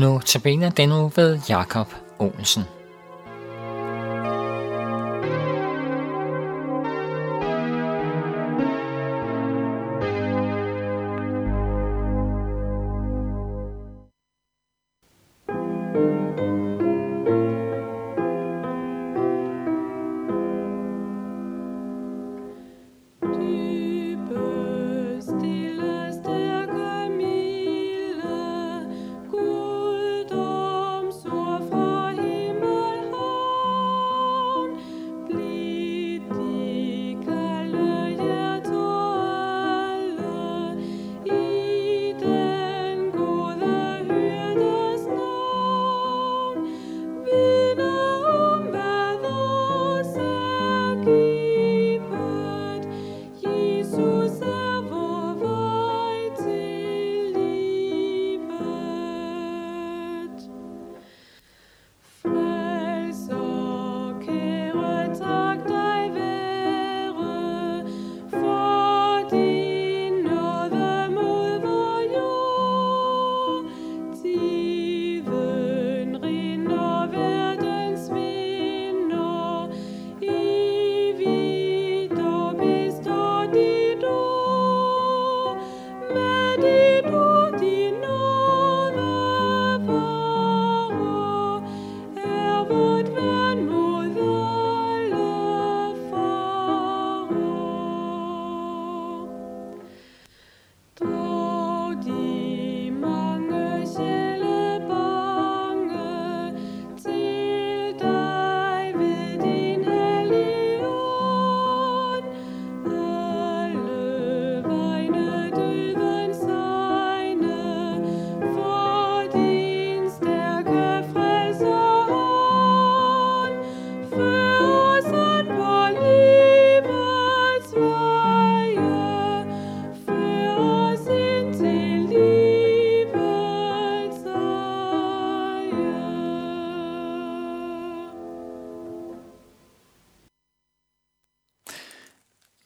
Nu tabiner den nu ved Jakob Olsen.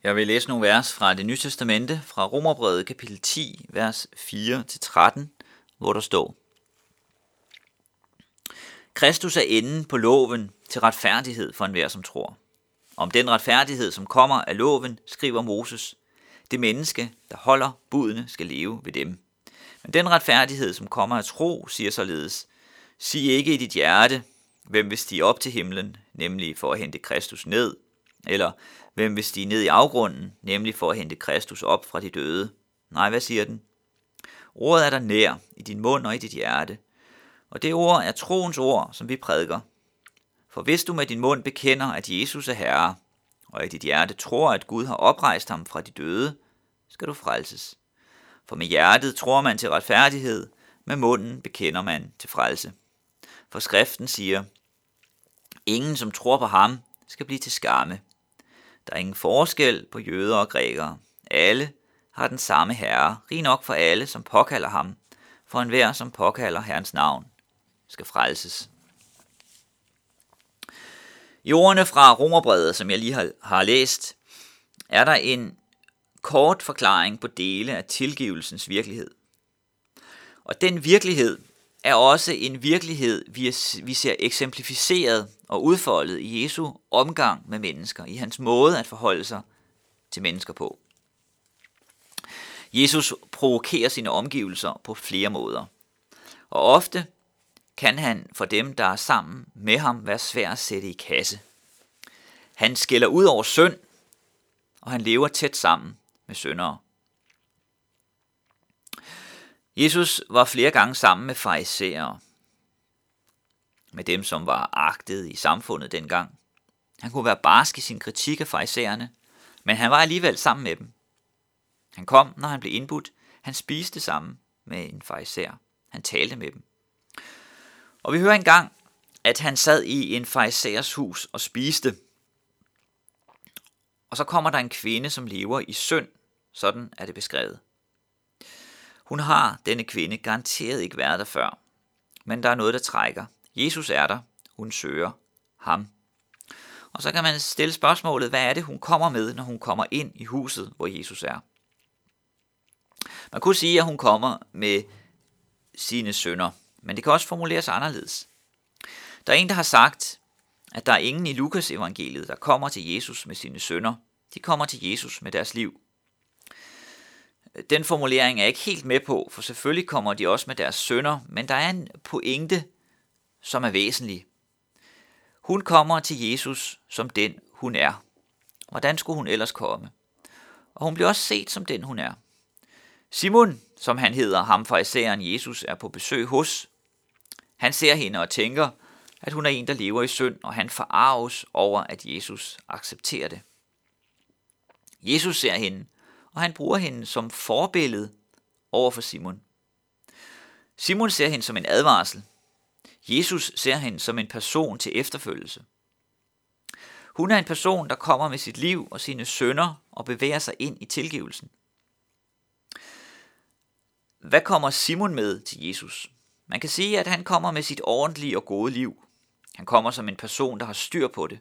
Jeg vil læse nogle vers fra det nye testamente, fra Romerbrevet kapitel 10, vers 4-13, hvor der står Kristus er enden på loven til retfærdighed for enhver, som tror. Om den retfærdighed, som kommer af loven, skriver Moses, det menneske, der holder budene, skal leve ved dem. Men den retfærdighed, som kommer af tro, siger således, sig ikke i dit hjerte, hvem vil stige op til himlen, nemlig for at hente Kristus ned, eller hvem vil stige ned i afgrunden, nemlig for at hente Kristus op fra de døde? Nej, hvad siger den? Ordet er der nær, i din mund og i dit hjerte. Og det ord er troens ord, som vi prædiker. For hvis du med din mund bekender, at Jesus er Herre, og i dit hjerte tror, at Gud har oprejst ham fra de døde, skal du frelses. For med hjertet tror man til retfærdighed, med munden bekender man til frelse. For skriften siger, ingen som tror på ham, skal blive til skamme. Der er ingen forskel på jøder og grækere. Alle har den samme herre, rig nok for alle, som påkalder ham, for enhver, som påkalder Herrens navn, skal frelses. I ordene fra Romerbrevet, som jeg lige har, har læst, er der en kort forklaring på dele af tilgivelsens virkelighed. Og den virkelighed er også en virkelighed, vi ser eksemplificeret og udfoldet i Jesu omgang med mennesker, i hans måde at forholde sig til mennesker på. Jesus provokerer sine omgivelser på flere måder, og ofte kan han for dem, der er sammen med ham, være svær at sætte i kasse. Han skiller ud over synd, og han lever tæt sammen med syndere. Jesus var flere gange sammen med farisæere, med dem, som var agtet i samfundet dengang. Han kunne være barsk i sin kritik af farisæerne, men han var alligevel sammen med dem. Han kom, når han blev indbudt. Han spiste sammen med en fejser. Han talte med dem. Og vi hører engang, at han sad i en farisæers hus og spiste. Og så kommer der en kvinde, som lever i synd. Sådan er det beskrevet. Hun har, denne kvinde, garanteret ikke været der før. Men der er noget, der trækker. Jesus er der. Hun søger ham. Og så kan man stille spørgsmålet, hvad er det, hun kommer med, når hun kommer ind i huset, hvor Jesus er? Man kunne sige, at hun kommer med sine sønder, men det kan også formuleres anderledes. Der er en, der har sagt, at der er ingen i Lukas evangeliet, der kommer til Jesus med sine sønder. De kommer til Jesus med deres liv. Den formulering er jeg ikke helt med på, for selvfølgelig kommer de også med deres sønder, men der er en pointe, som er væsentlig. Hun kommer til Jesus som den, hun er. Hvordan skulle hun ellers komme? Og hun bliver også set som den, hun er. Simon, som han hedder, ham fra isæren Jesus, er på besøg hos. Han ser hende og tænker, at hun er en, der lever i synd, og han forarves over, at Jesus accepterer det. Jesus ser hende, og han bruger hende som forbillede over for Simon. Simon ser hende som en advarsel. Jesus ser hende som en person til efterfølgelse. Hun er en person, der kommer med sit liv og sine sønder og bevæger sig ind i tilgivelsen. Hvad kommer Simon med til Jesus? Man kan sige, at han kommer med sit ordentlige og gode liv. Han kommer som en person, der har styr på det.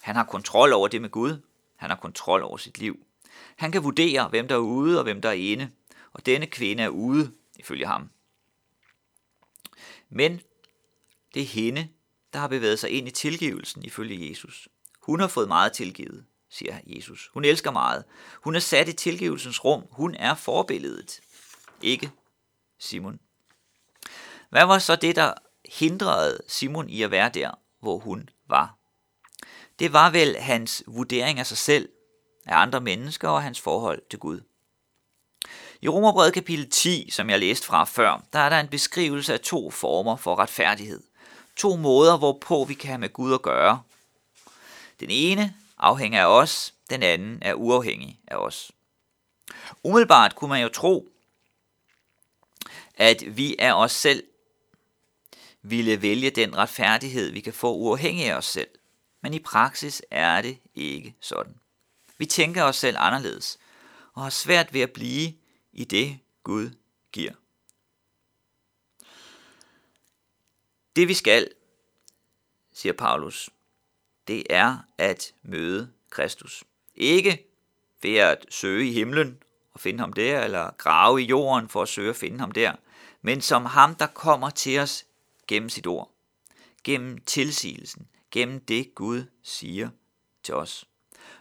Han har kontrol over det med Gud. Han har kontrol over sit liv. Han kan vurdere, hvem der er ude og hvem der er inde. Og denne kvinde er ude, ifølge ham. Men det er hende, der har bevæget sig ind i tilgivelsen, ifølge Jesus. Hun har fået meget tilgivet, siger Jesus. Hun elsker meget. Hun er sat i tilgivelsens rum. Hun er forbilledet. Ikke Simon. Hvad var så det, der hindrede Simon i at være der, hvor hun var? Det var vel hans vurdering af sig selv, af andre mennesker og hans forhold til Gud. I Romerbrevet kapitel 10, som jeg læste fra før, der er der en beskrivelse af to former for retfærdighed. To måder, hvorpå vi kan have med Gud at gøre. Den ene afhænger af os, den anden er uafhængig af os. Umiddelbart kunne man jo tro, at vi af os selv ville vælge den retfærdighed, vi kan få uafhængig af os selv. Men i praksis er det ikke sådan. Vi tænker os selv anderledes og har svært ved at blive i det, Gud giver. Det vi skal, siger Paulus, det er at møde Kristus. Ikke ved at søge i himlen og finde ham der, eller grave i jorden for at søge at finde ham der, men som ham, der kommer til os gennem sit ord, gennem tilsigelsen, gennem det Gud siger til os.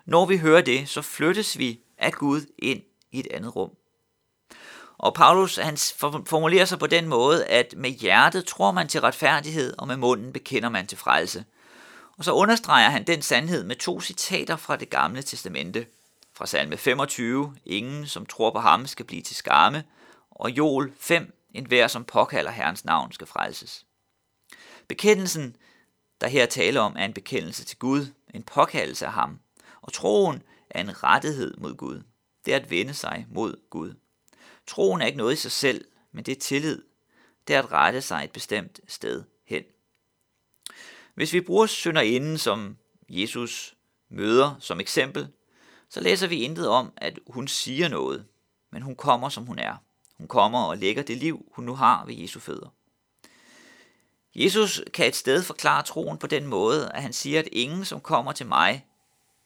Når vi hører det, så flyttes vi af Gud ind i et andet rum. Og Paulus han formulerer sig på den måde, at med hjertet tror man til retfærdighed, og med munden bekender man til frelse. Og så understreger han den sandhed med to citater fra det gamle testamente. Fra salme 25, ingen som tror på ham skal blive til skamme, og Joel 5, en hver som påkalder Herrens navn skal frelses. Bekendelsen, der her taler om, er en bekendelse til Gud, en påkaldelse af ham, og troen er en rettighed mod Gud. Det er at vende sig mod Gud. Troen er ikke noget i sig selv, men det er tillid. Det er at rette sig et bestemt sted hen. Hvis vi bruger synderinden, som Jesus møder som eksempel, så læser vi intet om, at hun siger noget, men hun kommer, som hun er. Hun kommer og lægger det liv, hun nu har ved Jesu fødder. Jesus kan et sted forklare troen på den måde, at han siger, at ingen, som kommer til mig,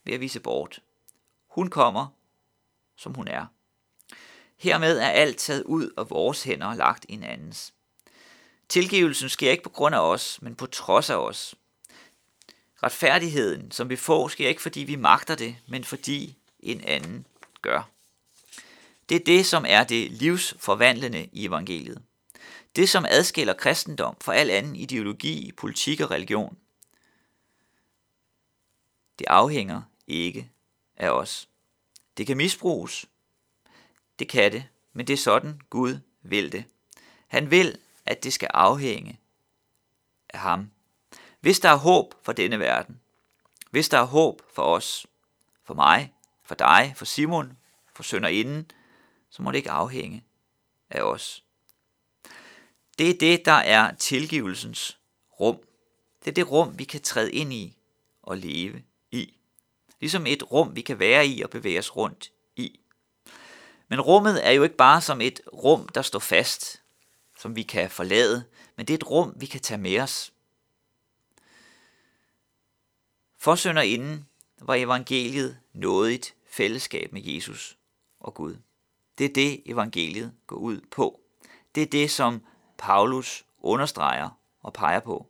vil jeg vise bort. Hun kommer, som hun er. Hermed er alt taget ud af vores hænder og lagt i en andens. Tilgivelsen sker ikke på grund af os, men på trods af os. Retfærdigheden, som vi får, sker ikke fordi vi magter det, men fordi en anden gør. Det er det, som er det livsforvandlende i evangeliet. Det, som adskiller kristendom fra al anden ideologi, politik og religion. Det afhænger ikke af os. Det kan misbruges. Det kan det, men det er sådan Gud vil det. Han vil, at det skal afhænge af ham. Hvis der er håb for denne verden, hvis der er håb for os, for mig, for dig, for Simon, for sønderinden, så må det ikke afhænge af os. Det er det, der er tilgivelsens rum. Det er det rum, vi kan træde ind i og leve i. Ligesom et rum, vi kan være i og bevæge os rundt. Men rummet er jo ikke bare som et rum, der står fast, som vi kan forlade, men det er et rum, vi kan tage med os. For inden var evangeliet nådigt fællesskab med Jesus og Gud. Det er det, evangeliet går ud på. Det er det, som Paulus understreger og peger på.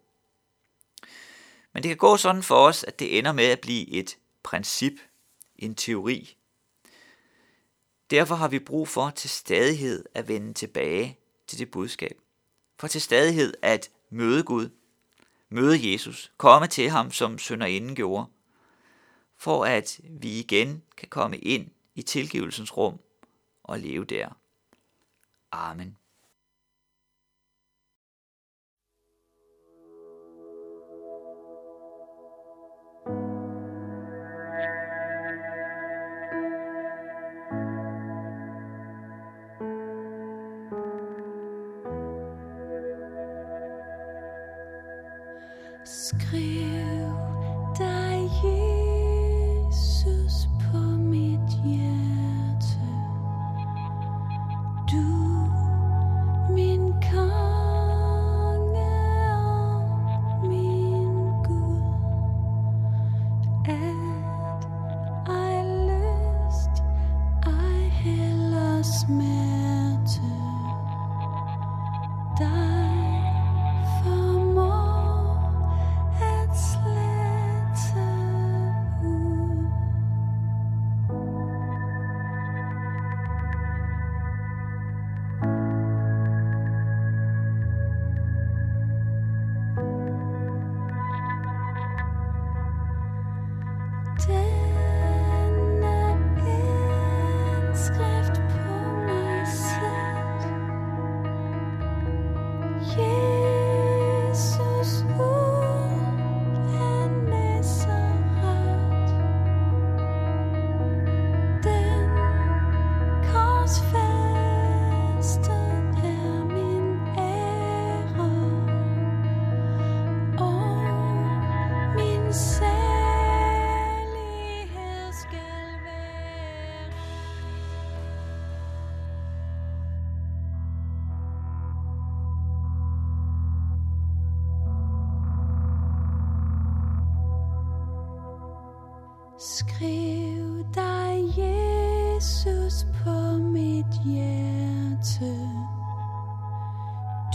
Men det kan gå sådan for os, at det ender med at blive et princip, en teori. Derfor har vi brug for til stadighed at vende tilbage til det budskab. For til stadighed at møde Gud, møde Jesus, komme til ham, som inden gjorde, for at vi igen kan komme ind i tilgivelsens rum og leve der. Amen. inscrire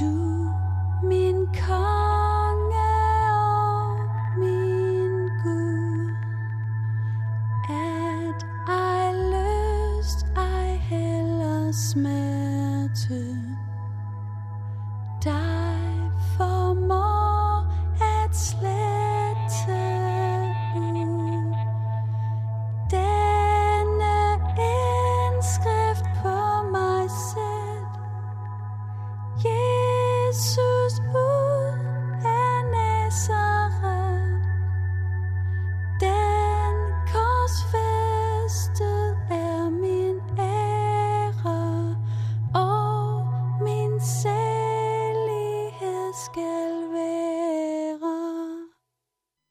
Du min kong